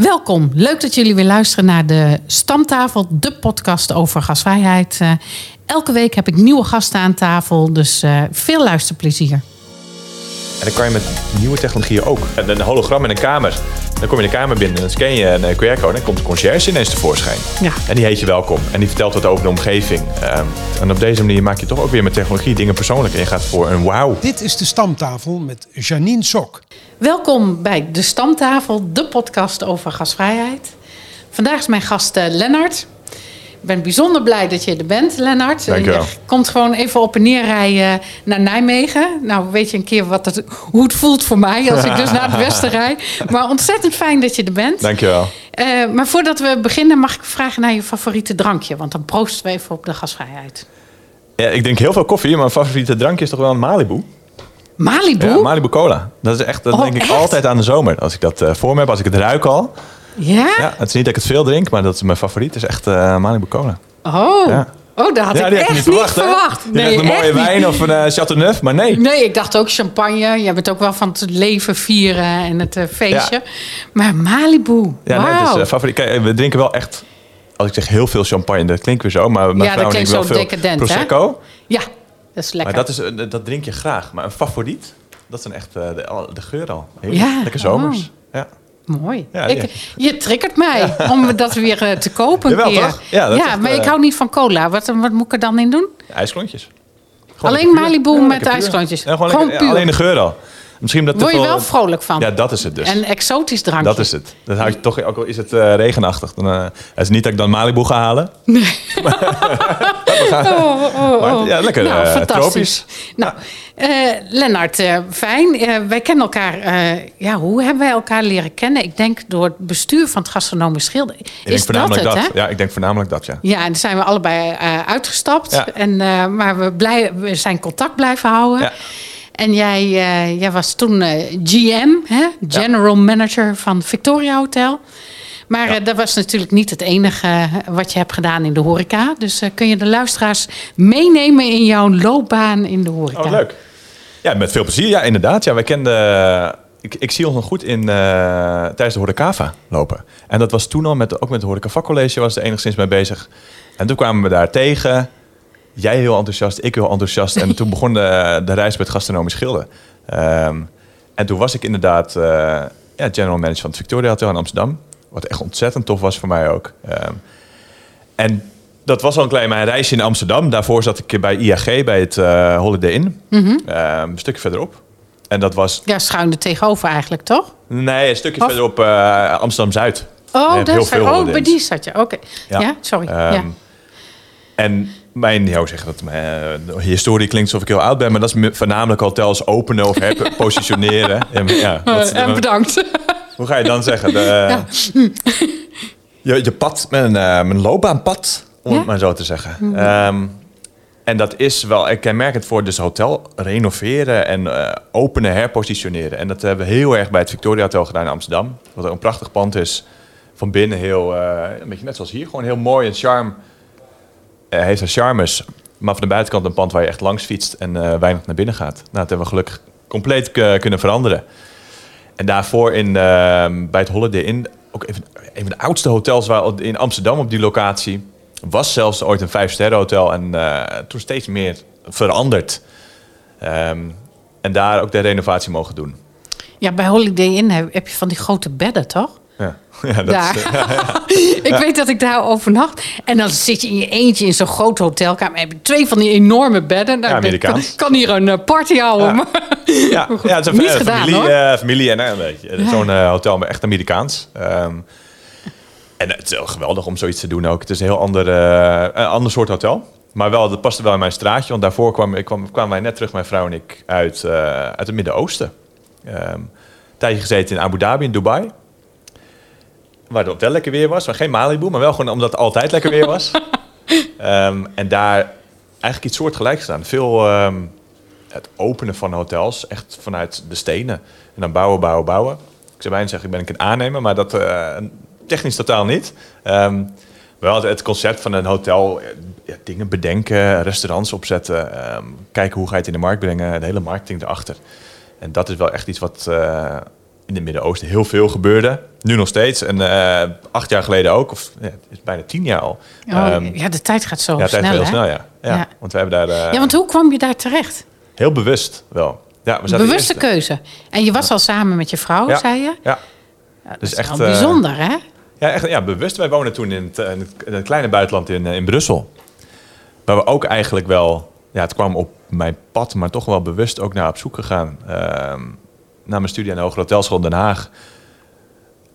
Welkom. Leuk dat jullie weer luisteren naar de Stamtafel, de podcast over gasvrijheid. Uh, elke week heb ik nieuwe gasten aan tafel, dus uh, veel luisterplezier. En dan kan je met nieuwe technologieën ook. Een hologram in een kamer. Dan kom je in de kamer binnen, dan scan je een QR-code en dan komt de conciërge ineens tevoorschijn. Ja. En die heet je welkom en die vertelt wat over de omgeving. Um, en op deze manier maak je toch ook weer met technologie dingen persoonlijk. En je gaat voor een wauw. Dit is de Stamtafel met Janine Sok. Welkom bij de Stamtafel, de podcast over gasvrijheid. Vandaag is mijn gast uh, Lennart. Ik ben bijzonder blij dat je er bent, Lennart. Dank je wel. komt gewoon even op en neer rijden naar Nijmegen. Nou, weet je een keer wat het, hoe het voelt voor mij als ik dus naar het westen rijd. Maar ontzettend fijn dat je er bent. Dank je wel. Uh, maar voordat we beginnen mag ik vragen naar je favoriete drankje. Want dan proosten we even op de gasvrijheid. Ja, ik denk heel veel koffie, maar mijn favoriete drankje is toch wel een Malibu. Malibu? Ja, Malibu Cola. Dat is echt, dat Oh, denk ik echt? altijd aan de zomer. Als ik dat uh, voor me heb, als ik het ruik al. Ja? Ja, het is niet dat ik het veel drink, maar dat is mijn favoriet. is echt uh, Malibu Cola. Oh. Ja. Oh, dat had ja, ik echt had niet niet verwacht. Je dacht een mooie niet. wijn of een uh, Chateauneuf, maar nee. Nee, ik dacht ook champagne. Je bent ook wel van het leven vieren en het uh, feestje. Maar Malibu, Ja, nee, wauw. het is uh, favoriet. Kijk, we drinken wel echt, als ik zeg heel veel champagne, dat klinkt weer zo. Maar mijn Ja, dat klinkt wel zo veel decadent, hè? Prosecco. Ja, dat is lekker. Maar dat, is, dat drink je graag. Maar een favoriet, dat is dan echt de, de geur al. Heel Ja, lekker zomers. oh. Ja. Mooi. Ja, ik, ja. je triggert mij om dat weer uh, te kopen Jawel, keer. toch? Ja, echt, maar uh, ik hou niet van cola. Wat, wat moet ik er dan in doen? IJsklontjes. Gewoon Alleen. Malibu met ijsklontjes. Gewoon Gewoon lekker- ja, puur. alleen de geur al. Misschien dat Word je wel vrolijk van. Ja, dat is het dus. Een exotisch drankje. Dat is het. Dat houd je toch, ook al is het uh, regenachtig. Dan, uh, het is niet dat ik dan Malibu ga halen. Oh, oh, oh. Maar, ja, lekker, Nou, eh, fantastisch. tropisch. Nou, eh, Lennart, eh, fijn. Eh, wij kennen elkaar. eh, ja, hoe hebben wij elkaar leren kennen? Ik denk door het bestuur van het gastronomisch schilder. Ik denk Is dat voornamelijk het, dat. hè? Ja, ik denk voornamelijk dat, ja. Ja, en dan zijn we allebei eh, uitgestapt. Ja. En, eh, maar we, blij, we zijn contact blijven houden. Ja. En jij, eh, jij was toen eh, GM, hè? General Manager van Victoria Hotel. Maar Ja. eh, dat was natuurlijk niet het enige wat je hebt gedaan in de horeca. Dus kun je de luisteraars meenemen in jouw loopbaan in de horeca? Oh, leuk. Ja, met veel plezier. Ja, inderdaad. Ja, wij kenden... Ik, ik zie ons nog goed in, tijdens de Horecava lopen. En dat was toen al, met, ook met het Horeca Vakcollege was er enigszins mee bezig. En toen kwamen we daar tegen. Jij heel enthousiast, ik heel enthousiast. En toen begon de, de reis met gastronomisch schilder. Ehm, en toen was ik inderdaad eh, ja, general manager van het Victoria Hotel in Amsterdam. Wat echt ontzettend tof was voor mij ook. Ehm, en dat was al een klein mijn reisje in Amsterdam. Daarvoor zat ik bij IAG, bij het eh, Holiday Inn. Mhm. Ehm, een stukje verderop. En dat was... Ja, schuin er tegenover eigenlijk, toch? Nee, een stukje Of- verderop eh, Amsterdam-Zuid. Oh, daar heel is- oh bij die zat je. Oké. Ja. sorry. Ja. En mijn, ja, hoe zeg je dat? Mijn eh, historie klinkt alsof ik heel oud ben, maar dat is me- voornamelijk hotels openen of herpositioneren. En, ja, wat- Eh, en bedankt. hoe ga je dan zeggen? De, je, je pad, mijn, eh, mijn loopbaanpad, om Ja? het maar zo te zeggen. Ehm, en dat is wel kenmerkend voor dus hotel renoveren en eh, openen, herpositioneren. En dat hebben we heel erg bij het Victoria Hotel gedaan in Amsterdam. Wat een prachtig pand is. Van binnen heel, eh, een beetje net zoals hier, gewoon heel mooi en charme. Eh, heeft een charmes, maar van de buitenkant een pand waar je echt langs fietst en eh, weinig naar binnen gaat. Nou, dat hebben we gelukkig compleet k- kunnen veranderen. En daarvoor in, ehm, bij het Holiday Inn, ook even, een van de oudste hotels waar, in Amsterdam op die locatie. Was zelfs ooit een vijf-sterren hotel en eh, toen steeds meer veranderd. Ehm, en daar ook de renovatie mogen doen. Ja, bij Holiday Inn heb je van die grote bedden, toch? Ja, ja dat Daar. is, ik weet dat ik daar overnacht. En dan zit je in je eentje in zo'n groot hotelkamer. En heb je twee van die enorme bedden. Nou, ik kan, kan hier een eh, party houden. Ja. maar- ja, ja, het is een Niet eh, gedaan, familie, hoor. eh, familie en een beetje. Zo'n hotel, maar echt Amerikaans. Ehm, en het is wel geweldig om zoiets te doen ook. Het is een heel ander, een ander soort hotel. Maar wel, dat paste wel in mijn straatje. Want daarvoor kwam, ik kwam, kwamen wij net terug, mijn vrouw en ik, uit, uit het Midden-Oosten. Een tijdje gezeten in Abu Dhabi, in Dubai. Waar het wel lekker weer was. Maar geen Malibu, maar wel gewoon omdat het altijd lekker weer was. Ehm, en daar eigenlijk iets soortgelijks gedaan. Veel ehm, het openen van hotels, echt vanuit de stenen. En dan bouwen, bouwen, bouwen. Ik zou bijna zeggen, ik ben ik een aannemer, maar dat eh, technisch totaal niet. Ehm, wel het, concept van een hotel, eh, ja, dingen bedenken, restaurants opzetten, kijken hoe ga je het in de markt brengen, de hele marketing erachter. En dat is wel echt iets wat, eh, in het Midden-Oosten heel veel gebeurde. Nu nog steeds. En eh, acht jaar geleden ook. Of ja, het is bijna tien jaar al. Oh, Ehm, ja, de tijd gaat zo ja, het snel, gaat heel snel, ja. ja. Ja. Want we hebben daar eh, Ja, want hoe kwam je daar terecht? heel bewust wel. Ja, we Bewuste keuze. En je was al samen met je vrouw, zei je? Ja, Ja, dat Dus is echt, wel eh, bijzonder, hè? Ja, echt, ja, bewust. Wij wonen toen in het, in het, kleine buitenland in, in Brussel. Waar we ook eigenlijk wel... Ja, het kwam op mijn pad, maar toch wel bewust ook naar op zoek gegaan. Ehm naar mijn studie aan de Hogere Hotelschool in Den Haag.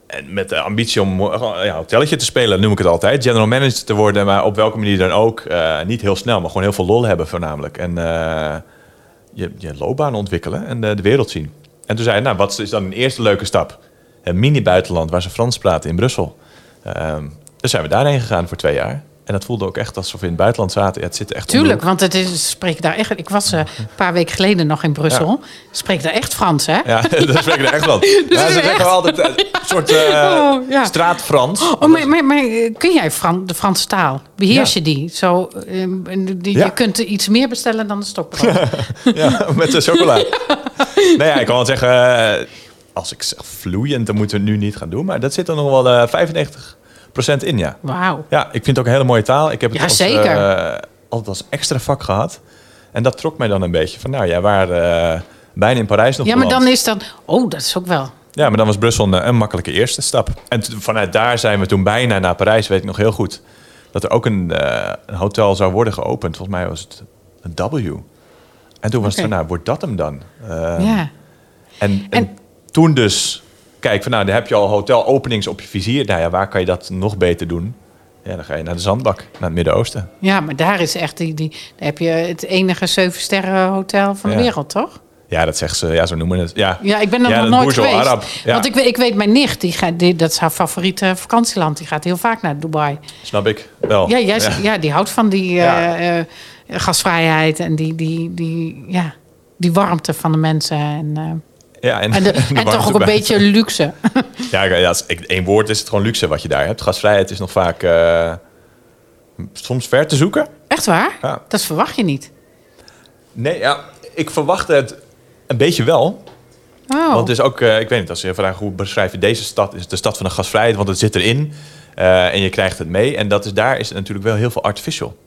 En met de ambitie om eh, ja, hotelletje te spelen, noem ik het altijd. General manager te worden, maar op welke manier dan ook. Eh, niet heel snel, maar gewoon heel veel lol hebben voornamelijk. En eh, je, je loopbaan ontwikkelen en de, wereld zien. En toen zei hij, nou, wat is dan een eerste leuke stap? Een mini-buitenland waar ze Frans praten in Brussel. Dus zijn we daarheen gegaan voor twee jaar. En dat voelde ook echt alsof we in het buitenland zaten. Ja, het zit echt de Tuurlijk, want het is, spreek daar echt. Ik was eh, een paar weken geleden nog in Brussel. Spreek daar echt Frans, hè? Ja, dat spreek ik er echt van. ja, is ze echt- zeggen altijd eh, een soort eh Oh, ja. straat-Frans. Oh, maar, maar, maar eh, kun jij Fran, de Franse taal? Beheers Ja. je die? Zo, eh, en die- Ja. Je kunt iets meer bestellen dan een stokbrood. Ja, met de chocola. nee, ja, ik kan wel zeggen, eh, als ik zeg vloeiend, dan moeten we het nu niet gaan doen. Maar dat zit er nog wel eh 95% in, ja. Wauw. Ja, ik vind het ook een hele mooie taal. Ik heb het Ja, als, zeker. eh, altijd als extra vak gehad. En dat trok mij dan een beetje van, nou ja, waar eh, bijna in Parijs nog Ja, maar dan is dat... Oh, dat is ook wel... Ja, maar dan was Brussel een, een makkelijke eerste stap. En vanuit daar zijn we toen bijna naar Parijs, weet ik nog heel goed. Dat er ook een, eh, een hotel zou worden geopend. Volgens mij was het een W. En toen was Oké. het van, nou, wordt dat hem dan? Ja. En, en, En- toen dus, kijk, van, nou, dan heb je al hotelopenings op je vizier. Nou ja, waar kan je dat nog beter doen? Ja, dan ga je naar de zandbak, naar het Midden-Oosten. ja, maar daar is echt... Die, die, daar heb je het enige zeven sterren hotel van de Ja. wereld, toch? Ja, dat zegt ze, ja, zo noemen het. Ja, Ja, ik ben er Ja, nog nooit geweest. Arab, ja. Want ik, weet- ik weet, mijn nicht, die gaat, die, dat is haar favoriete vakantieland. Die gaat heel vaak naar Dubai. snap ik wel. Ja, jij, ja. die houdt van die eh, eh, gasvrijheid en die, die, die, ja, die warmte van de mensen. En, eh, Ja, en, en, de, de en toch ook een beetje luxe. Ja, ja, als ik- één woord is het gewoon luxe wat je daar hebt. Gasvrijheid is nog vaak eh, soms ver te zoeken. Echt waar? Ja. Dat verwacht je niet. Nee, ja, ik verwachtte het een beetje wel. Oh. Want het is ook, eh, ik weet niet, als je vraagt hoe beschrijf je deze stad, is het de stad van de gasvrijheid, want het zit erin eh, en je krijgt het mee. En dat is, daar is het natuurlijk wel heel veel artificial.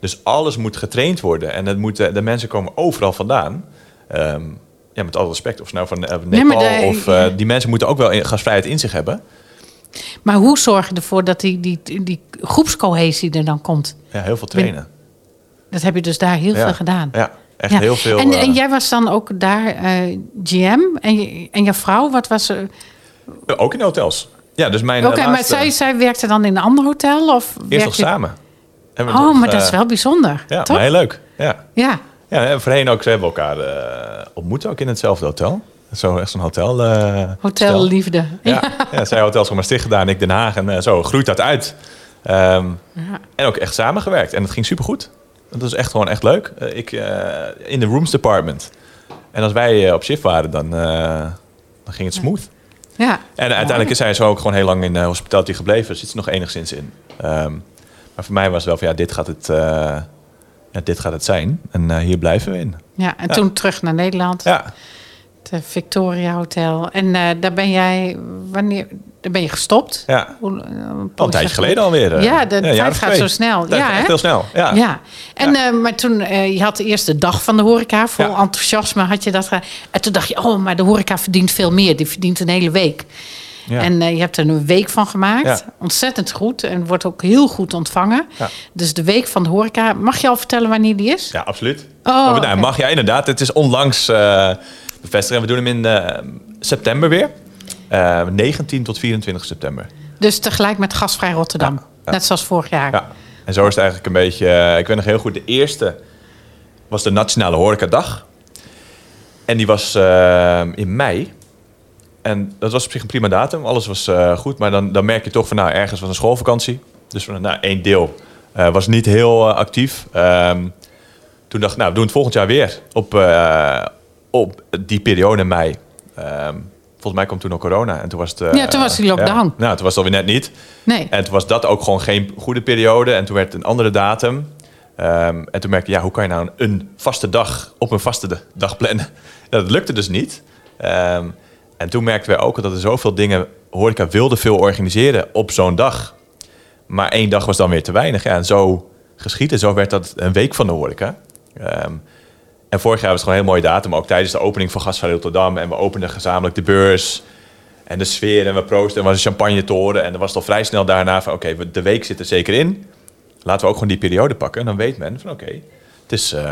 Dus alles moet getraind worden en het moet, de mensen komen overal vandaan. Ehm, ja, met alle respect, of ze nou van eh, Nepal daar- of eh, die mensen moeten ook wel in- gasvrijheid in zich hebben. Maar hoe zorg je ervoor dat die, die, die groepscohesie er dan komt? Ja, heel veel trainen. Dat heb je dus daar heel ja. veel gedaan. Ja, echt Ja. heel veel. En, eh, en jij was dan ook daar GM en, je, en jouw vrouw, wat was ze? Ook in hotels. Ja, dus mijn Oké, maar zij, zij werkte dan in een ander hotel? Of Eerst nog samen. Oh, nog, maar dat is wel bijzonder. Ja, toch? maar heel leuk. Ja. Ja. Ja, en voorheen ook. Ze hebben elkaar eh, ontmoet ook in hetzelfde hotel. Zo, echt zo'n hotel. eh, Hotel stel. Liefde. Ja, ja, zij hotels van Maastricht gedaan, ik Den Haag. En eh, zo groeit dat uit. Ehm, En ook echt samengewerkt. En het ging supergoed. Dat was echt gewoon echt leuk. Eh, ik eh, in de rooms department. En als wij eh, op shift waren, dan, eh, dan ging het smooth. Ja. En uiteindelijk is zij zo ook gewoon heel lang in de hospitality gebleven. Zit ze nog enigszins in. Ehm, maar voor mij was het wel van ja, dit gaat het, eh, ja, dit gaat het zijn. En eh, hier blijven we in. ja, en Ja. toen terug naar Nederland. Ja, Het Victoria Hotel. En eh, daar ben jij, wanneer, daar ben je gestopt? ja. Hoe- eh, Al een tijdje geleden alweer. Ja, de tijd gaat zo snel. Tijd Ja, gaat heel snel. Ja. Ja, en, maar toen, eh, je had de eerste dag van de horeca, vol enthousiasme had je dat. gedaan. En toen dacht je, oh, maar de horeca verdient veel meer. Die verdient een hele week. Ja. En eh, je hebt er een week van gemaakt. Ja. Ontzettend goed en wordt ook heel goed ontvangen. Ja. Dus de week van de horeca, mag je al vertellen wanneer die is? Ja, absoluut. Oh, Oh, nou. Mag ja, inderdaad. Het is onlangs eh bevestigd. En we doen hem in eh, september weer. Eh 19 tot 24 september. Dus tegelijk met Gasvrij Rotterdam. Net zoals vorig jaar. Ja. En zo is het eigenlijk een beetje... ik weet nog heel goed, de eerste was de Nationale Horecadag. En die was in mei. En dat was op zich een prima datum. Alles was eh, goed. Maar dan, dan merk je toch van, nou, ergens was een schoolvakantie. Dus van, nou, één deel eh, was niet heel eh, actief. Ehm, toen dacht ik, nou, we doen het volgend jaar weer. Op, op die periode in mei. Ehm, volgens mij kwam toen ook corona. En toen was het... Ja, toen was die lockdown. ja. nou, toen was het alweer net niet. Nee. En toen was dat ook gewoon geen goede periode. En toen werd het een andere datum. Ehm, en toen merkte ik, ja, hoe kan je nou een, vaste dag op een vaste dag plannen? Dat lukte dus niet. En toen merkten wij ook dat er zoveel dingen... horeca wilde veel organiseren op zo'n dag. Maar één dag was dan weer te weinig. En zo geschieden. Zo werd dat een week van de horeca. Ehm, en vorig jaar was het gewoon een heel mooie datum. Ook tijdens de opening van Gasvrij Rotterdam. En we openden gezamenlijk de beurs. En de sfeer. En we proosten. Er was een champagne toren. En er was al vrij snel daarna van... Oké, de week zit er zeker in. Laten we ook gewoon die periode pakken. En dan weet men van oké... het is eh,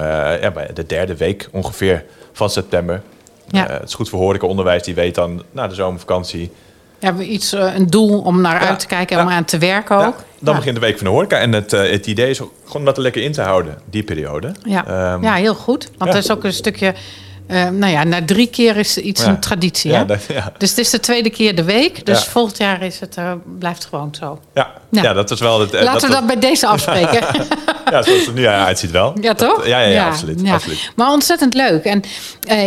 ja, de derde week ongeveer van september. Ja. Eh, het is goed voor horecaonderwijs. Die weet dan na de zomervakantie... Hebben we iets, eh, een doel om naar Ja, uit te kijken en om aan te werken ook? Dan begint de week van de horeca. En het, eh, het idee is gewoon om dat er lekker in te houden, die periode. Ja, Ehm, ja heel goed. Want er is ook een stukje... eh, nou ja, na drie keer is iets Ja. een traditie. Ja, hè? dat- ja. Dus het is de tweede keer de week. Dus volgend jaar is het, eh, blijft het gewoon zo. Ja, Ja. ja. dat is wel... Het, eh, Laten we dat bij deze afspreken. Ja, zoals het er nu uitziet wel. Ja, toch? ja, ja, ja, absoluut, ja. absoluut. Maar ontzettend leuk. En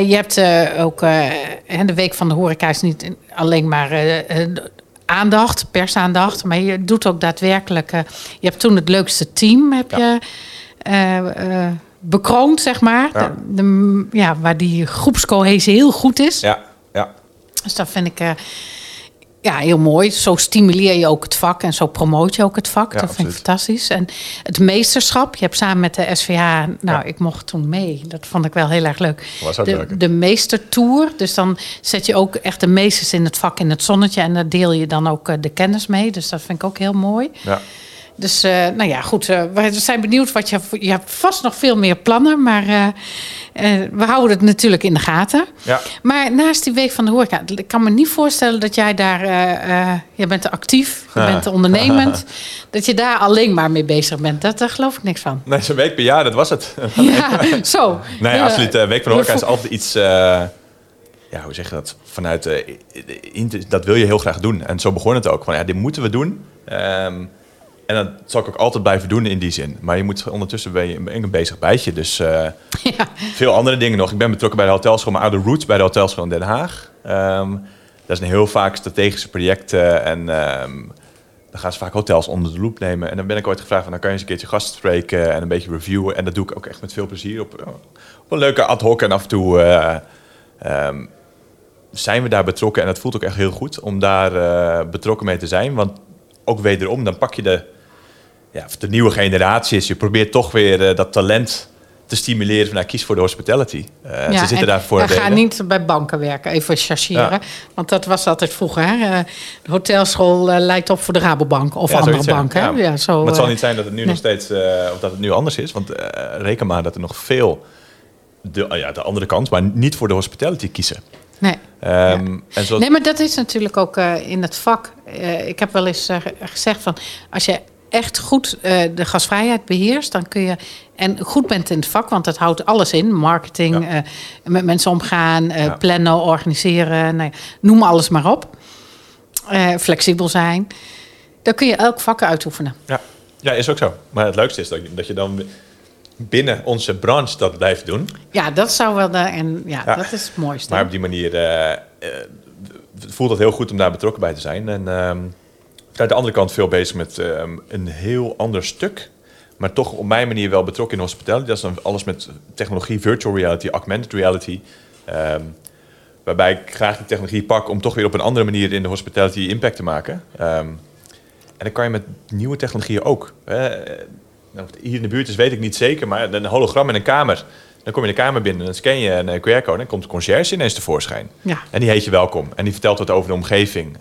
je hebt ook... de Week van de Horeca is niet alleen maar... aandacht, persaandacht. Maar je doet ook daadwerkelijk... je hebt toen het leukste team heb je, bekroond, zeg maar. Ja. De, de- ja, waar die groepscohesie heel goed is. Ja, ja. Dus dat vind ik eh, ja, heel mooi. Zo stimuleer je ook het vak en zo promoot je ook het vak. Ja, dat vind ik fantastisch. En het meesterschap, je hebt samen met de SVH, nou, Ja. ik mocht toen mee. Dat vond ik wel heel erg leuk. Was ook de, leuk, de meestertour. Dus dan zet je ook echt de meesters in het vak in het zonnetje. En daar deel je dan ook eh, de kennis mee. Dus dat vind ik ook heel mooi. ja. Dus eh, nou ja, goed. eh, we zijn benieuwd wat je... Je hebt vast nog veel meer plannen, maar eh, we houden het natuurlijk in de gaten. Ja. Maar naast die week van de horeca, ik kan me niet voorstellen dat jij daar... je bent actief, je bent ondernemend. dat je daar alleen maar mee bezig bent. Dat, daar geloof ik niks van. Nee, zo'n week per jaar, dat was het. Ja, zo. Nee, absoluut. week van de horeca is altijd iets... ja, hoe zeg je dat? Vanuit... in- dat wil je heel graag doen. En zo begon het ook. Van, ja, dit moeten we doen. Ehm, en dat zal ik ook altijd blijven doen in die zin. Maar je moet ondertussen ben je, een bezig bijtje. Dus eh, Ja. veel andere dingen nog. Ik ben betrokken bij de hotelschool, mijn oude roots bij de hotelschool in Den Haag. Ehm, dat zijn heel vaak strategische projecten en ehm, dan gaan ze vaak hotels onder de loep nemen. En dan ben ik ooit gevraagd van, dan kan je eens een keertje gast spreken en een beetje reviewen. En dat doe ik ook echt met veel plezier op, op een leuke ad hoc en af en toe eh, ehm, zijn we daar betrokken. En het voelt ook echt heel goed om daar eh, betrokken mee te zijn. Want ook wederom, dan pak je de, ja, de nieuwe generatie is. Je probeert toch weer eh, dat talent te stimuleren. Van, nou, kies voor de hospitality. Eh, ze zitten en daar voor ja, een ga reden. niet bij banken werken, even chargeren. Ja. Want dat was altijd vroeger. Hè? Eh, De hotelschool eh, leidt op voor de Rabobank of Ja, andere banken. Ja. Ja, zo, maar het zal niet zijn dat het nu nee. nog steeds, of dat het nu anders is. Want reken maar dat er nog veel de, oh ja, de andere kant, maar niet voor de hospitality kiezen. Nee. Ehm, zoals, Nee, maar dat is natuurlijk ook in het vak. Ik heb wel eens gezegd van als je echt goed eh, de gasvrijheid beheerst, dan kun je en goed bent in het vak, want dat houdt alles in: marketing, Ja. eh, met mensen omgaan, eh, Ja. plannen, organiseren, nou ja, noem alles maar op. Flexibel zijn. Dan kun je elk vak uitoefenen. ja, ja, is ook zo. Maar het leukste is dat, je- dat je dan binnen onze branche dat blijft doen. Ja, dat zou wel de, en ja, dat is het mooiste. Maar op die manier voelt het heel goed om daar betrokken bij te zijn. En ehm aan de andere kant veel bezig met ehm, een heel ander stuk. Maar toch op mijn manier wel betrokken in hospitality. Dat is dan alles met technologie, virtual reality, augmented reality. Ehm, waarbij ik graag die technologie pak om toch weer op een andere manier in de hospitality impact te maken. Ehm, en dan kan je met nieuwe technologieën ook. Hè. Nou, hier in de buurt is, weet ik niet zeker, maar een hologram in een kamer. Dan kom je in de kamer binnen, dan scan je een eh, QR-code en dan komt de conciërge ineens tevoorschijn. Ja. En die heet je welkom. En die vertelt wat over de omgeving.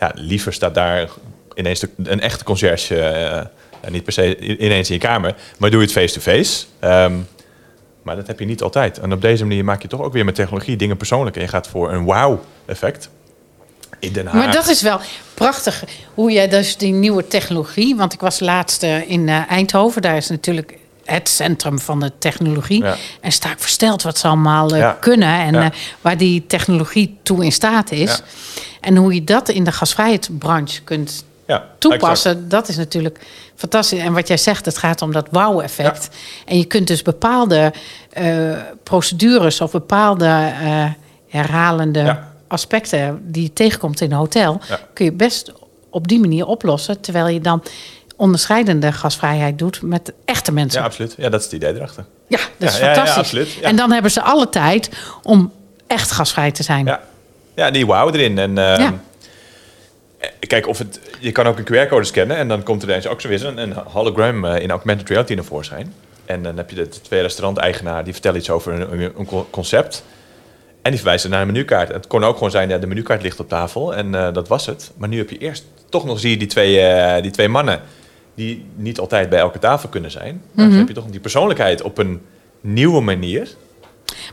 Ja, liever staat daar ineens de- een echte conciërge, ja, niet per se ineens in je kamer, maar doe je het face-to-face. Ehm, maar dat heb je niet altijd. En op deze manier maak je toch ook weer met technologie dingen persoonlijk. En je gaat voor een wow-effect. In Den Haag. Maar dat is wel prachtig hoe jij dus die nieuwe technologie. Want ik was laatst in eh, Eindhoven. Daar is natuurlijk het centrum van de technologie. Ja. En sta ik versteld wat ze allemaal eh, Ja. kunnen. En Ja. eh, waar die technologie toe in staat is. En hoe je dat in de gasvrijheidsbranche kunt toepassen, dat is natuurlijk fantastisch. En wat jij zegt, het gaat om dat wauw-effect. En je kunt dus bepaalde eh, procedures of bepaalde herhalende aspecten die je tegenkomt in een hotel, kun je best op die manier oplossen. Terwijl je dan onderscheidende gasvrijheid doet met echte mensen. Ja, absoluut. Ja, dat is het idee erachter. Ja, dat is Ja, ja, ja, fantastisch. En dan hebben ze alle tijd om echt gasvrij te zijn. Ja, Ja, die wow erin. En ehm, eh, kijk, of het, je kan ook een QR-code scannen en dan komt er ineens ook zo weer een, een hologram eh, in augmented reality naar voorschijn. En dan heb je de twee restauranteigenaren die vertellen iets over een, een co- concept. En die verwijzen naar een menukaart. Het kon ook gewoon zijn, ja, de menukaart ligt op tafel en eh, dat was het. Maar nu heb je eerst, toch nog zie je die twee, die twee mannen die niet altijd bij elke tafel kunnen zijn. Maar Mhm. dan heb je toch die persoonlijkheid op een nieuwe manier.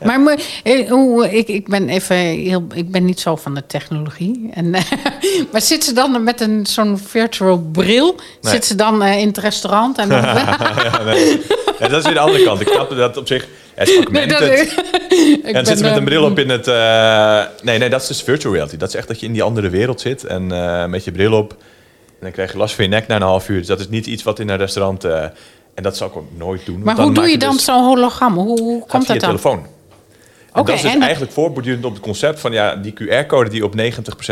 Maar mo- eh, hoe- ik, ik ben even heel, ik ben niet zo van de technologie. En, eh, maar zit ze dan met een zo'n virtual bril? Nee. Zit ze dan eh, in het restaurant? En Ja, nee. Ja, dat is weer de andere kant. Ik snap dat op zich. Het is nee, dat, augmented. ik En dan zit ze met een eh, bril op in het... eh, nee, nee, dat is dus virtual reality. Dat is echt dat je in die andere wereld zit en eh, met je bril op. En dan krijg je last van je nek na een half uur. Dus dat is niet iets wat in een restaurant... eh, en dat zou ik ook nooit doen. Maar hoe doe je dan dus- zo'n hologram? Hoe, komt via dat dan? telefoon. En Oké, dat is dus en- eigenlijk voortbordurend op het concept van... ja, die QR-code die op 90%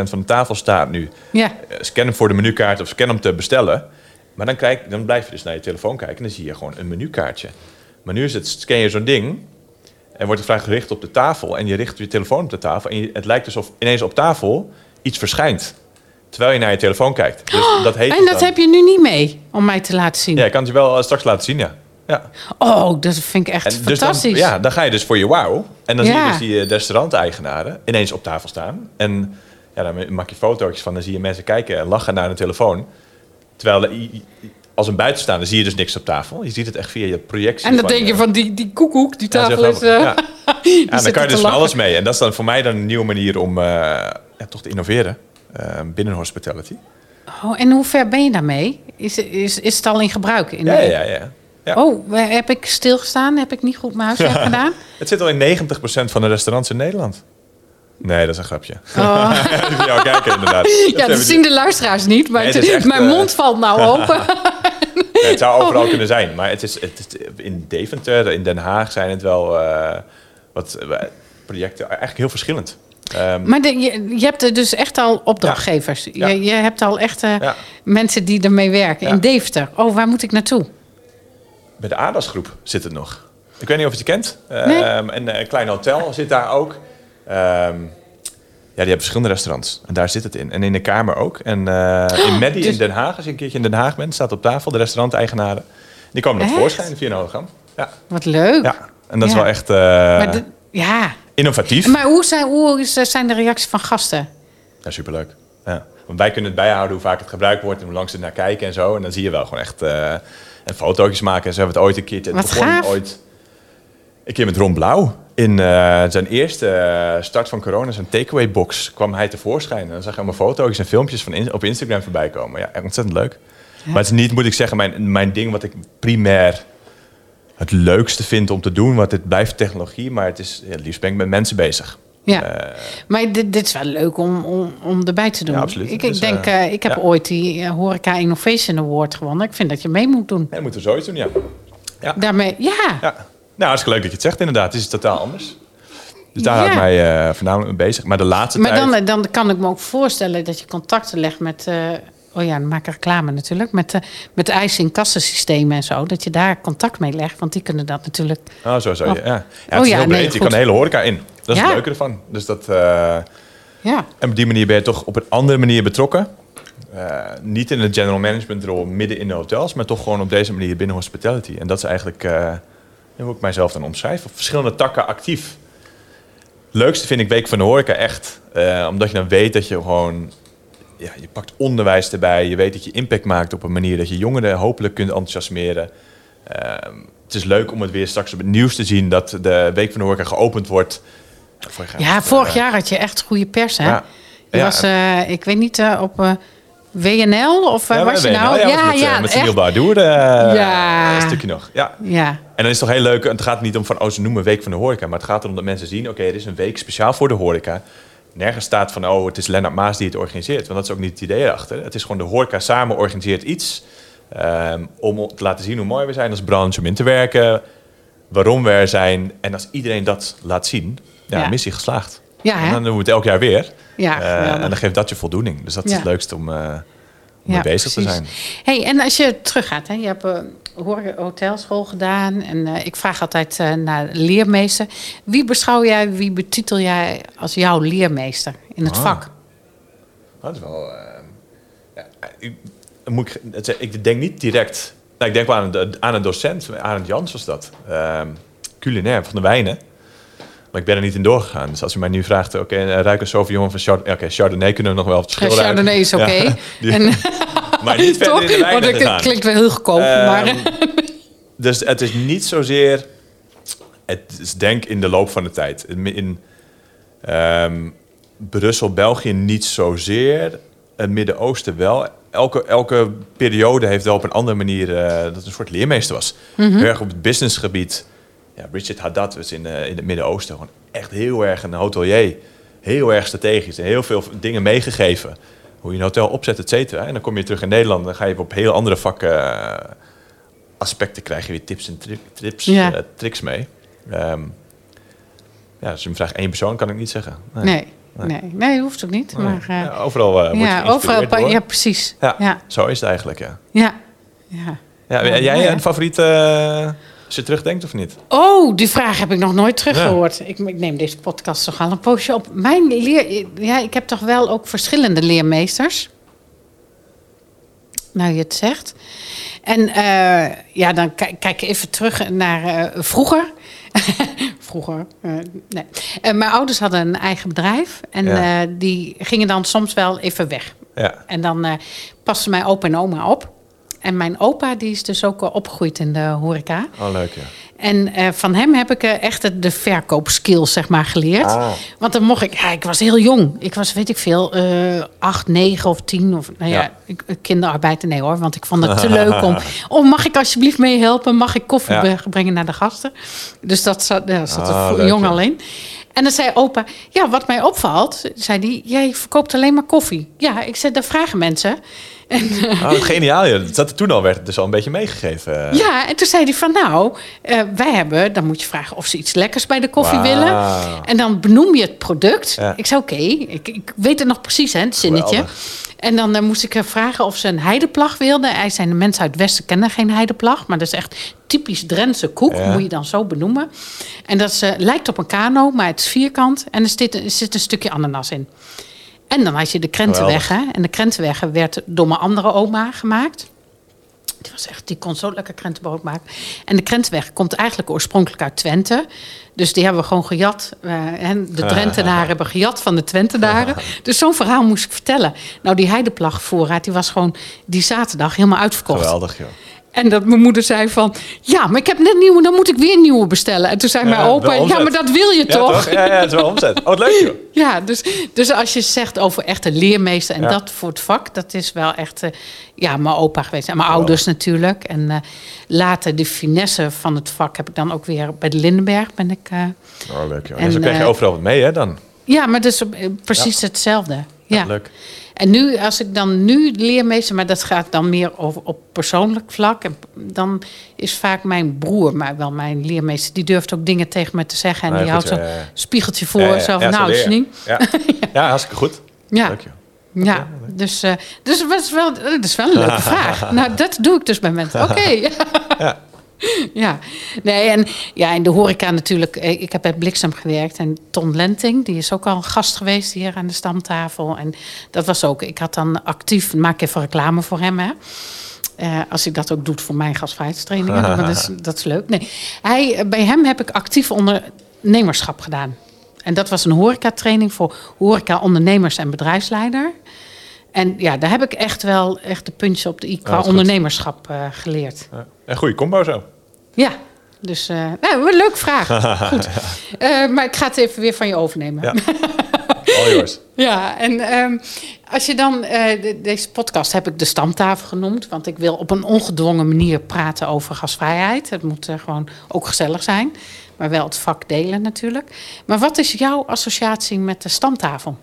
van de tafel staat nu... Ja. eh, scan hem voor de menukaart of scan hem te bestellen. Maar dan, kijk, dan blijf je dus naar je telefoon kijken en dan zie je gewoon een menukaartje. Maar nu is het, scan je zo'n ding en wordt de vraag gericht op de tafel en je richt je telefoon op de tafel en je- het lijkt alsof ineens op tafel iets verschijnt. Terwijl je naar je telefoon kijkt. Dus dat heet En dat dan. heb je nu niet mee om mij te laten zien. Ja, ik kan het je wel eh, straks laten zien, ja. ja. Oh, dat vind ik echt En dus dan, fantastisch. ja, dan ga je dus voor je wauw. En dan zie je dus die eh, restauranteigenaren ineens op tafel staan. En ja, dan maak je fotootjes van. Dan zie je mensen kijken en lachen naar een telefoon. Terwijl de- als een buitenstaander zie je dus niks op tafel. Je ziet het echt via je projectie. en dan denk je van die, die koekoek, die tafel is... eh, Ja. Ja, dan kan je dus van alles mee. En dat is dan voor mij dan een nieuwe manier om eh, ja, toch te innoveren eh, binnen hospitality. Oh, en hoe ver ben je daarmee? Is, is, is het al in gebruik? In Ja, ja, ja. ja. Oh, heb ik stilgestaan? Heb ik niet goed mijn huiswerk gedaan? Het zit al in 90% van de restaurants in Nederland. Nee, dat is een grapje. Oh. Jou kijken inderdaad. Ja, dat zien de luisteraars niet, maar Nee, het- het is echt, mijn eh, mond valt nou open. Ja, het zou overal kunnen zijn, maar het is, het is in Deventer, in Den Haag zijn het wel eh, wat eh, projecten eigenlijk heel verschillend. Ehm, Maar de, je, je hebt er dus echt al opdrachtgevers. Ja. Je, je hebt al echt Ja. mensen die ermee werken. Ja. In Deventer. Oh, waar moet ik naartoe? bij de ADAS-groep zit het nog. Ik weet niet of je het kent. Nee. Ehm, en eh, een klein hotel zit daar ook. Ehm, ja, die hebben verschillende restaurants. En daar zit het in. En in de Kamer ook. En eh, in Meddi dus- in Den Haag, als je een keertje in Den Haag bent, staat op tafel de restauranteigenaren. Die komen naar voorschijn via een hologram. Ja, Wat leuk. ja. en dat is wel echt eh, Maar de- ja. Innovatief. Maar hoe zijn, hoe is- zijn de reacties van gasten? Ja, superleuk. Ja. Want wij kunnen het bijhouden hoe vaak het gebruikt wordt en hoe lang ze naar kijken en zo. En dan zie je wel gewoon echt eh en fotootjes maken. En ze hebben het ooit een keertje. Het Wat begon gaaf. ooit een keer met Ron Blauw. In eh, zijn eerste eh, start van corona, zijn takeaway box, kwam hij tevoorschijn. En dan zag je allemaal fotootjes en filmpjes van in- op Instagram voorbij komen. Ja, ontzettend leuk. Maar het is niet, moet ik zeggen, mijn, mijn ding wat ik primair het leukste vind om te doen. Want het blijft technologie, maar het is, ja, het liefst ben ik met mensen bezig. Ja. Eh, Maar dit, dit is wel leuk om, om, om erbij te doen. Ja, absoluut. Ik, ik Dus, denk, eh, eh, ik heb ja. ooit die Horeca Innovation Award gewonnen. Ik vind dat je mee moet doen. ja, dat moeten we zoiets doen, ja. Ja. Daarmee, ja. Ja, nou, hartstikke leuk dat je het zegt inderdaad. Het is totaal anders. Dus daar hou ik mij voornamelijk mee bezig. Maar de laatste Maar tijd... dan, dan kan ik me ook voorstellen dat je contacten legt met... oh ja, dan maak ik reclame natuurlijk. Met, eh met eisen in kassensystemen en zo. Dat je daar contact mee legt. Want die kunnen dat natuurlijk... Oh, zo, zo. Ja. Ja. Ja, het Oh is ja, heel nee, breed. je goed. kan de hele horeca in. Dat is Ja. het leuke ervan. Dus dat, eh, Ja, en op die manier ben je toch op een andere manier betrokken. Eh, niet in de general management rol midden in de hotels, maar toch gewoon op deze manier binnen hospitality. En dat is eigenlijk eh, hoe ik mijzelf dan omschrijf. Op verschillende takken actief. Leukste vind ik Week van de Horeca echt. omdat je dan weet dat je gewoon... Ja, je pakt onderwijs erbij. Je weet dat je impact maakt op een manier dat je jongeren hopelijk kunt enthousiasmeren. Ehm, het is leuk om het weer straks op het nieuws te zien dat de Week van de Horeca geopend wordt. Vorig jaar, ja vorig eh, jaar had je echt goede pers, hè? Ja. Je Ja. was, eh, ik weet niet, eh, op WNL of waar Ja, was je nou? Ja, was met, eh, met eh, Ja. een stukje nog. Ja. Ja, En dan is het toch heel leuk, het gaat niet om van, oh, ze noemen Week van de Horeca, maar het gaat erom dat mensen zien, oké, er is een week speciaal voor de horeca. Nergens staat van, oh, het is Lennart Maas die het organiseert, want dat is ook niet het idee erachter. Het is gewoon de horeca samen organiseert iets ehm, om te laten zien hoe mooi we zijn als branche, om in te werken, waarom we er zijn. En als iedereen dat laat zien, ja, Ja. missie geslaagd. Ja, hè? en dan doen we het elk jaar weer. ja Eh, en dan geeft dat je voldoening. Dus dat is Ja. het leukste om, eh om mee bezig te zijn. Hey, en als je teruggaat, hè, je hebt, eh, hotelschool gedaan. En eh, ik vraag altijd eh, naar leermeester. Wie beschouw jij, wie betitel jij als jouw leermeester in het Ah. vak? Dat is wel... eh, ja, ik, moet ik, het ik denk niet direct... Nou, ik denk wel aan, de, aan een docent, Arend Jans was dat. ehm, culinair, van de wijnen. Maar ik ben er niet in doorgegaan. Dus als u mij nu vraagt, oké, okay, ruiken Sauvignon van Chardonnay... Oké, Chardonnay kunnen we nog wel het verschil Ja, Chardonnay is oké. Ja, maar niet verder in de Want het klinkt wel heel goedkoop. Ehm, maar Dus het is niet zozeer... Het is denk in de loop van de tijd. In, ehm, Brussel, België niet zozeer. Het Midden-Oosten wel. Elke, elke periode heeft wel op een andere manier... eh, dat het een soort leermeester was. Heel erg op het businessgebied. Ja, Richard Haddad was in, eh, in het Midden-Oosten gewoon echt heel erg een hotelier. Heel erg strategisch. En heel veel dingen meegegeven. Hoe je een hotel opzet, et cetera. En dan kom je terug in Nederland. Dan ga je op heel andere vakken... eh, aspecten krijg je weer tips en tri- trips, Ja. eh, tricks mee. Ehm, ja, als je me vraagt één persoon, kan ik niet zeggen. nee, nee, nee, hoeft ook niet. Nee. Maar, eh, Ja, overal word je ja, overal. door. Ja, precies. Ja, zo is het eigenlijk, ja. ja. ja. ja Ja, jij een favoriet, je terugdenkt of niet? Oh, die vraag heb ik nog nooit teruggehoord. Ik, ik neem deze podcast toch al een poosje op. Mijn leer, ja, ik heb toch wel ook verschillende leermeesters. Nou, je het zegt. En eh, ja, dan kijk, even terug naar eh, vroeger. vroeger, eh, nee. Mijn ouders hadden een eigen bedrijf. En Ja. die gingen dan soms wel even weg. Ja. En dan pasten mijn opa en oma op. En mijn opa die is dus ook opgegroeid in de horeca. Oh, leuk, ja. En eh, van hem heb ik eh, echt de, verkoopskills, zeg maar, geleerd. Ah. Want dan mocht ik... Ja, ik was heel jong. Ik was, weet ik veel, eh acht, negen of tien. Of, nou ja, Ja. ik, kinderarbeid, nee hoor. Want ik vond het te leuk om... Oh, mag ik alsjeblieft meehelpen? Mag ik koffie Ja. brengen naar de gasten? Dus dat zat, ja, zat er Ah, jong ja. alleen. En dan zei opa, ja, wat mij opvalt, zei hij, jij verkoopt alleen maar koffie. Ja, ik zei, dat vragen mensen. En, Oh, geniaal, ja. Dat er toen al werd dus al een beetje meegegeven. ja, en toen zei hij van nou, eh, wij hebben, dan moet je vragen of ze iets lekkers bij de koffie willen. En dan benoem je het product. Ja. Ik zei oké, ik, ik weet het nog precies, hè, het zinnetje. Geweldig. En dan eh, moest ik haar vragen of ze een heideplag wilden. Hij zei, de mensen uit het Westen kennen geen heideplag. Maar dat is echt typisch Drentse koek, Ja. moet je dan zo benoemen. En dat eh, lijkt op een kano, maar het is vierkant. En er zit, er zit een stukje ananas in. En dan had je de krentenweg. Hè? En de krentenweg werd door mijn andere oma gemaakt. Die, was echt, die kon zo lekker krentenbrood maken. En de krentenweg komt eigenlijk oorspronkelijk uit Twente. Dus die hebben we gewoon gejat. eh, en de Drentenaren hebben gejat van de Twentenaren. Dus zo'n verhaal moest ik vertellen. Nou, die heideplagvoorraad die was gewoon die zaterdag helemaal uitverkocht. Geweldig, joh. En dat mijn moeder zei van... Ja, maar ik heb net nieuwe, dan moet ik weer nieuwe bestellen. En toen zei mijn opa... Ja, maar dat wil je toch? toch? Ja, ja, het is wel omzet. Oh, wat leuk, joh. Ja, dus, dus als je zegt over echt een leermeester en dat voor het vak, dat is wel echt, eh, ja, mijn opa geweest. En mijn ouders natuurlijk. En eh, later de finesse van het vak heb ik dan ook weer bij de Lindenberg ben ik. eh, Oh, leuk, joh. En, En, zo krijg je overal wat mee, hè, dan. ja, maar dus precies hetzelfde. Ja. Leuk. En nu, als ik dan nu leermeester, maar dat gaat dan meer over, op persoonlijk vlak. En dan is vaak mijn broer, maar wel mijn leermeester, die durft ook dingen tegen me te zeggen. En Nee, die goed, houdt zo'n spiegeltje voor. Ja, zo van, nou, je. Janine. Ja. ja, hartstikke goed. Ja. Leuk, joh. Ja, dus, eh, dus dat, is wel, dat is wel een leuke vraag. Nou, dat doe ik dus bij mensen. Oké. Ja. Ja, nee, en ja, in de horeca natuurlijk. Ik heb bij Bliksem gewerkt en Ton Lenting, die is ook al een gast geweest hier aan de stamtafel. En dat was ook, ik had dan actief, maak even reclame voor hem, hè. Eh, als ik dat ook doet voor mijn gastvrijheidstrainingen, maar dat is, dat is leuk. Nee, hij, bij hem heb ik actief ondernemerschap gedaan. En dat was een horecatraining voor horeca-ondernemers en bedrijfsleider. En ja, daar heb ik echt wel echt de puntje op de i qua ondernemerschap eh, geleerd. Ja. En goede combo zo. Ja, dus eh nou, een leuke vraag. Goed. Eh, maar ik ga het even weer van je overnemen. Ja. All yours. Ja, en ehm, als je dan... eh, de- deze podcast heb ik de stamtafel genoemd. Want ik wil op een ongedwongen manier praten over gasvrijheid. Het moet gewoon ook gezellig zijn. Maar wel het vak delen natuurlijk. Maar wat is jouw associatie met de stamtafel?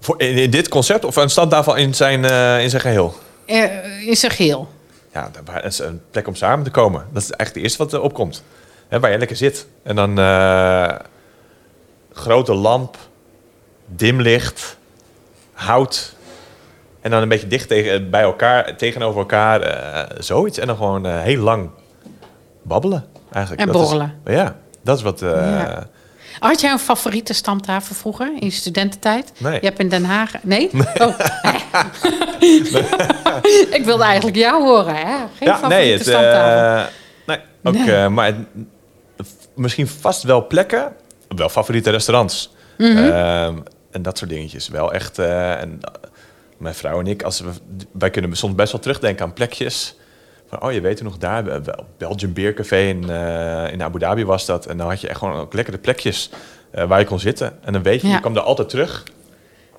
Voor, in, in dit concept of een standtafel in zijn, in zijn geheel? Eh, in zijn geheel. Ja, dat is een plek om samen te komen. Dat is eigenlijk het eerste wat er opkomt. Hè, waar je lekker zit. En dan eh, grote lamp, dim licht, hout. En dan een beetje dicht tegen, bij elkaar, tegenover elkaar, eh, zoiets. En dan gewoon eh, heel lang babbelen, eigenlijk. En Dat is- borrelen. ja, dat is wat... Ja. Had jij een favoriete stamtafel vroeger in je studententijd? Nee. Je hebt in Den Haag. Nee? Oh. ik wilde eigenlijk jou horen, hè? Geen ja, favoriete nee, het, stamtafel. eh, nee, ook, Nee. eh, maar het- misschien vast wel plekken, wel favoriete restaurants. Mhm. Ehm, en dat soort dingetjes. Wel echt. eh, en, mijn vrouw en ik, als we, wij kunnen soms best wel terugdenken aan plekjes. Van, oh, je weet er nog daar, Be- Be- Belgian Beer Café in, eh, in Abu Dhabi was dat. En dan had je echt gewoon ook lekkere plekjes eh, waar je kon zitten. En dan weet je, Ja. je kwam daar altijd terug.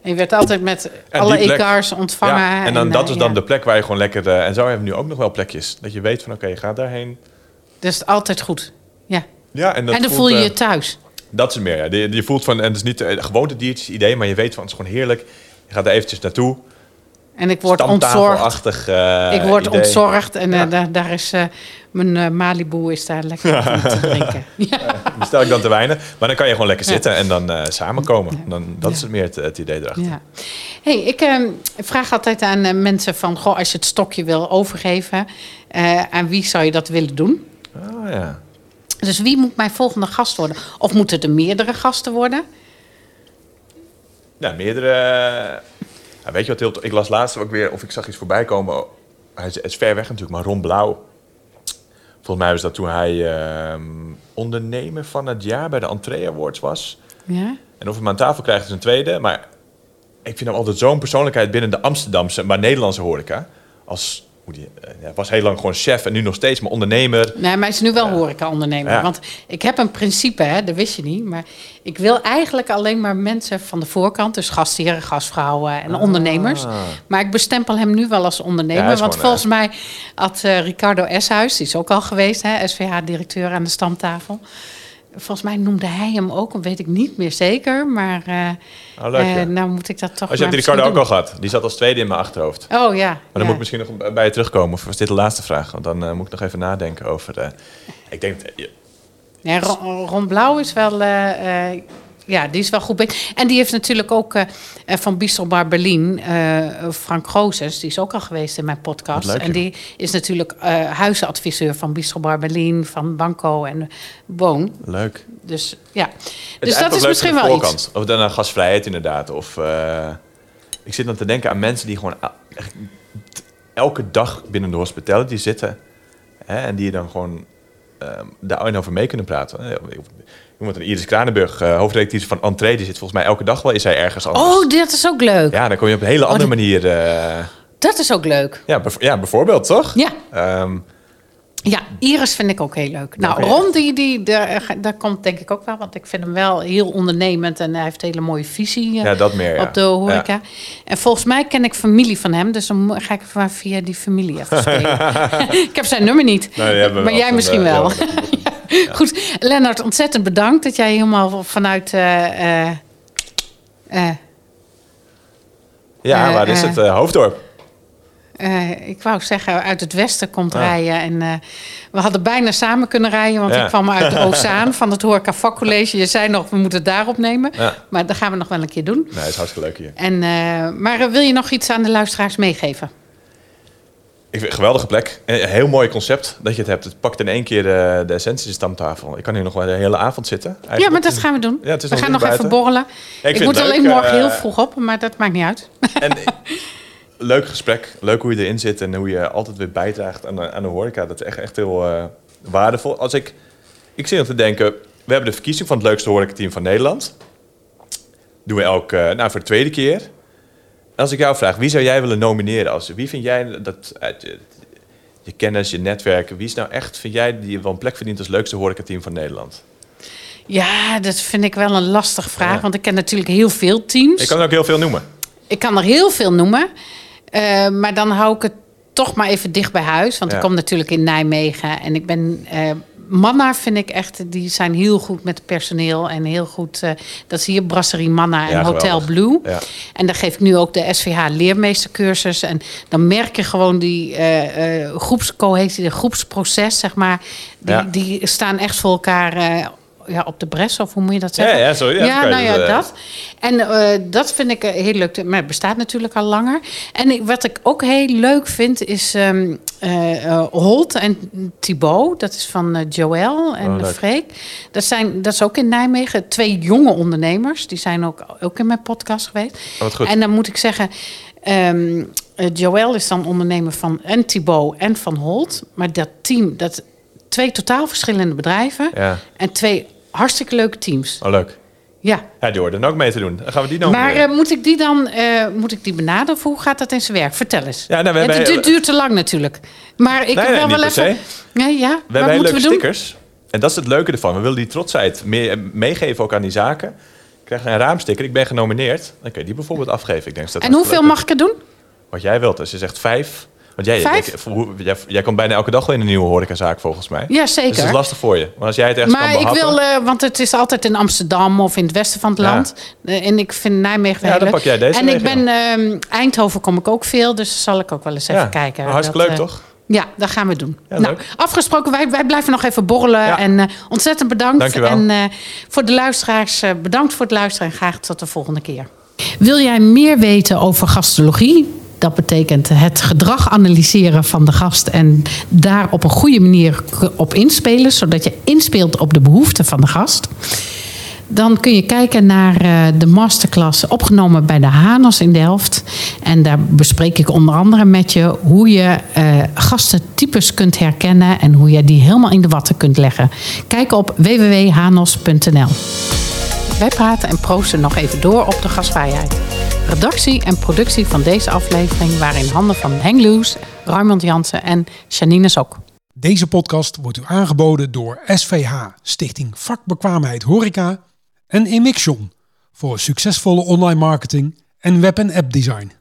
En je werd altijd met En alle egaars ontvangen. Ja, en dan, dat eh, is dan ja. de plek waar je gewoon lekker... en zo hebben we nu ook nog wel plekjes. Dat je weet van, oké, je gaat daarheen. Het is altijd goed. Ja. Ja, en, dat en dan voelt, voel je je thuis. Dat is meer, ja. Je, je voelt van, en het is niet gewoon het diertjes idee, maar je weet van, het is gewoon heerlijk. Je gaat er eventjes naartoe. En ik word ontzorgd. Eh, ik word idee. ontzorgd en eh, Ja. daar, daar is eh, mijn Malibu is daar lekker van te drinken. Ja. Bestel ik dan te weinig. Maar dan kan je gewoon lekker Ja. zitten en dan eh, samenkomen. Dan, dat is het meer het, het idee erachter. Ja. Hey, ik eh, vraag altijd aan mensen van, goh, als je het stokje wil overgeven, eh, aan wie zou je dat willen doen? Oh, ja. Dus wie moet mijn volgende gast worden? Of moeten er meerdere gasten worden? Ja, meerdere... Weet je wat heel... Ik las laatst ook weer, of ik zag iets voorbij komen. Hij is, het is ver weg natuurlijk, maar Ron Blauw. Volgens mij was dat toen hij ehm, ondernemer van het jaar bij de Entree Awards was. Ja? En of hij hem aan tafel krijgt is een tweede. Maar ik vind hem altijd zo'n persoonlijkheid binnen de Amsterdamse, maar Nederlandse horeca. Als, hoe die, eh, hij was heel lang gewoon chef en nu nog steeds, maar ondernemer. Nee, maar hij is nu wel horeca-ondernemer. Ja. Want ik heb een principe, hè, dat wist je niet. Maar ik wil eigenlijk alleen maar mensen van de voorkant. Dus gastheren, gastvrouwen en ondernemers. Maar ik bestempel hem nu wel als ondernemer. want gewoon, volgens mij had eh, Ricardo Eshuis, die is ook al geweest, hè, SVH-directeur aan de stamtafel. Volgens mij noemde hij hem ook, weet ik niet meer zeker. Maar eh, Oh, ja. eh, nou moet ik dat toch Als je hebt die Ricardo ook al gehad. Die zat als tweede in mijn achterhoofd. Oh ja. Maar dan ja. moet ik misschien nog bij je terugkomen. Of was dit de laatste vraag? Want dan eh, moet ik nog even nadenken over... ik denk... Ja, Ron, Ron Blauw is wel, ja, die is wel goed bezig. En die heeft natuurlijk ook eh, van Bistro Bar Berlin, eh, Frank Gozes, die is ook al geweest in mijn podcast. Leuk, en die is natuurlijk huisadviseur van Bistro Bar Berlin, van Banco en Woon. leuk. Dus ja, Het dus dat is misschien wel voorkant. iets. Of dan een gastvrijheid inderdaad. Of ik zit dan te denken aan mensen die gewoon elke dag binnen de hospitality zitten. Hè, en die dan gewoon ehm daar over mee kunnen praten. Iemand een Iris Kranenburg, uh, hoofdredacteur van Entree, die zit volgens mij elke dag wel is hij ergens anders. Oh, dat is ook leuk. Ja, dan kom je op een hele andere die- manier. eh, Dat is ook leuk. ja, ja, bijvoorbeeld, toch? Ja. Ehm, Ja, Iris vind ik ook heel leuk. Nou, Oké. Ron, die, die, daar, daar komt denk ik ook wel. Want ik vind hem wel heel ondernemend en hij heeft een hele mooie visie eh, ja, dat meer. Ja. op de horeca. En volgens mij ken ik familie van hem. Dus dan ga ik via die familie even spelen. ik heb zijn nummer niet. Maar jij misschien eh, wel. Goed, Lennart, ontzettend bedankt dat jij helemaal vanuit... eh, Ja, waar is het? Hoofddorp. Eh, ik wou zeggen, uit het westen komt Ah. rijden. En eh, we hadden bijna samen kunnen rijden, want Ja. ik kwam uit de Ozaan van het Horeca Vakcollege. Je zei nog, we moeten het daar opnemen. Ja. Maar dat gaan we nog wel een keer doen. Nee, is hartstikke leuk hier. En, eh, maar wil je nog iets aan de luisteraars meegeven? Ik vind geweldige plek. Een heel mooi concept dat je het hebt. Het pakt in één keer de, de essentie de stamtafel. Ik kan hier nog wel de hele avond zitten. Ja, maar dat gaan we doen. Ja, we nog gaan nog even borrelen. Ik moet alleen morgen heel vroeg op, maar dat maakt niet uit. En leuk gesprek. Leuk hoe je erin zit en hoe je altijd weer bijdraagt aan de, aan de horeca. Dat is echt, echt heel eh, waardevol. Als ik, ik zit nog te denken, we hebben de verkiezing van het leukste horecateam van Nederland. Doen we elk, eh, nou voor de tweede keer. Als ik jou vraag, wie zou jij willen nomineren? Als, wie vind jij dat uit je, je kennis, je netwerken, wie is nou echt, vind jij die wel een plek verdient als leukste horecateam van Nederland? Ja, dat vind ik wel een lastige vraag. Ja. Want ik ken natuurlijk heel veel teams. Ik kan er ook heel veel noemen. Ik kan er heel veel noemen. Eh, maar dan hou ik het toch maar even dicht bij huis. Want Ja. ik kom natuurlijk in Nijmegen. En ik ben... eh Manna vind ik echt... Die zijn heel goed met het personeel. En heel goed... eh, dat is hier Brasserie Manna en Ja, Hotel. Blue. Ja. En daar geef ik nu ook de SVH leermeestercursus. En dan merk je gewoon die groepscohesie, de groepsproces, zeg maar. Die, Ja. die staan echt voor elkaar... ja, op de bres, of hoe moet je dat zeggen? Ja, ja, sorry, ja, Ja, nou ja, dat, eh, dat. En eh, dat vind ik eh, heel leuk. Maar het bestaat natuurlijk al langer. En ik- wat ik ook heel leuk vind, is ehm eh, eh, Holt en Thibaut. Dat is van Joël en Oh. Freek. Dat, zijn, dat is ook in Nijmegen. Twee jonge ondernemers. Die zijn ook, ook in mijn podcast geweest. Oh. En dan moet ik zeggen... eh, Joël is dan ondernemer van en Thibaut en van Holt. Maar dat team, dat twee totaal verschillende bedrijven. Ja. En twee hartstikke leuke teams. Oh, leuk. Ja. Ja, die hoorden ook mee te doen. Dan gaan we die dan Maar eh, moet ik die dan eh, moet ik die benaderen? Of hoe gaat dat in zijn werk? Vertel eens. Ja, nou, we hebben- het duurt, duurt te lang natuurlijk. Maar ik Nee, nee, wel per even. Nee, ja. We Wat hebben hele leuke we doen? stickers. En dat is het leuke ervan. We willen die trotsheid meer, meegeven ook aan die zaken. Ik krijg een raamsticker. Ik ben genomineerd. Dan kun je die bijvoorbeeld afgeven. Ik denk dat En hoeveel mag ik er doen? Wat jij wilt. Als je zegt vijf. Want jij, ik- jij, jij komt bijna elke dag wel in een nieuwe horecazaak volgens mij. Ja, Dus zeker. het is lastig voor je. Maar als jij het ergens maar kan ik behappen... wil, eh, want het is altijd in Amsterdam of in het westen van het Ja. land. Eh, en ik vind Nijmegen wel Ja, dan pak jij deze En ik ben ehm, Eindhoven kom ik ook veel, dus zal ik ook wel eens even kijken. nou, hartstikke leuk, eh, toch? Ja, dat gaan we doen. Ja, nou, afgesproken, wij, wij blijven nog even borrelen. En ontzettend bedankt. Dankjewel. En voor de luisteraars, bedankt voor het luisteren en graag tot de volgende keer. Wil jij meer weten over gastologie? Dat betekent het gedrag analyseren van de gast en daar op een goede manier op inspelen, zodat je inspeelt op de behoeften van de gast. Dan kun je kijken naar eh, de masterclass opgenomen bij de Hanos in Delft. En daar bespreek ik onder andere met je hoe je eh gastentypes kunt herkennen en hoe je die helemaal in de watten kunt leggen. Kijk op www.hanos.nl. Wij praten en proosten nog even door op de gastvrijheid. Redactie en productie van deze aflevering waren in handen van Henk Loes, Raymond Jansen en Janine Sok. Deze podcast wordt u aangeboden door SVH, Stichting Vakbekwaamheid Horeca en Emixion voor succesvolle online marketing en web- en app design.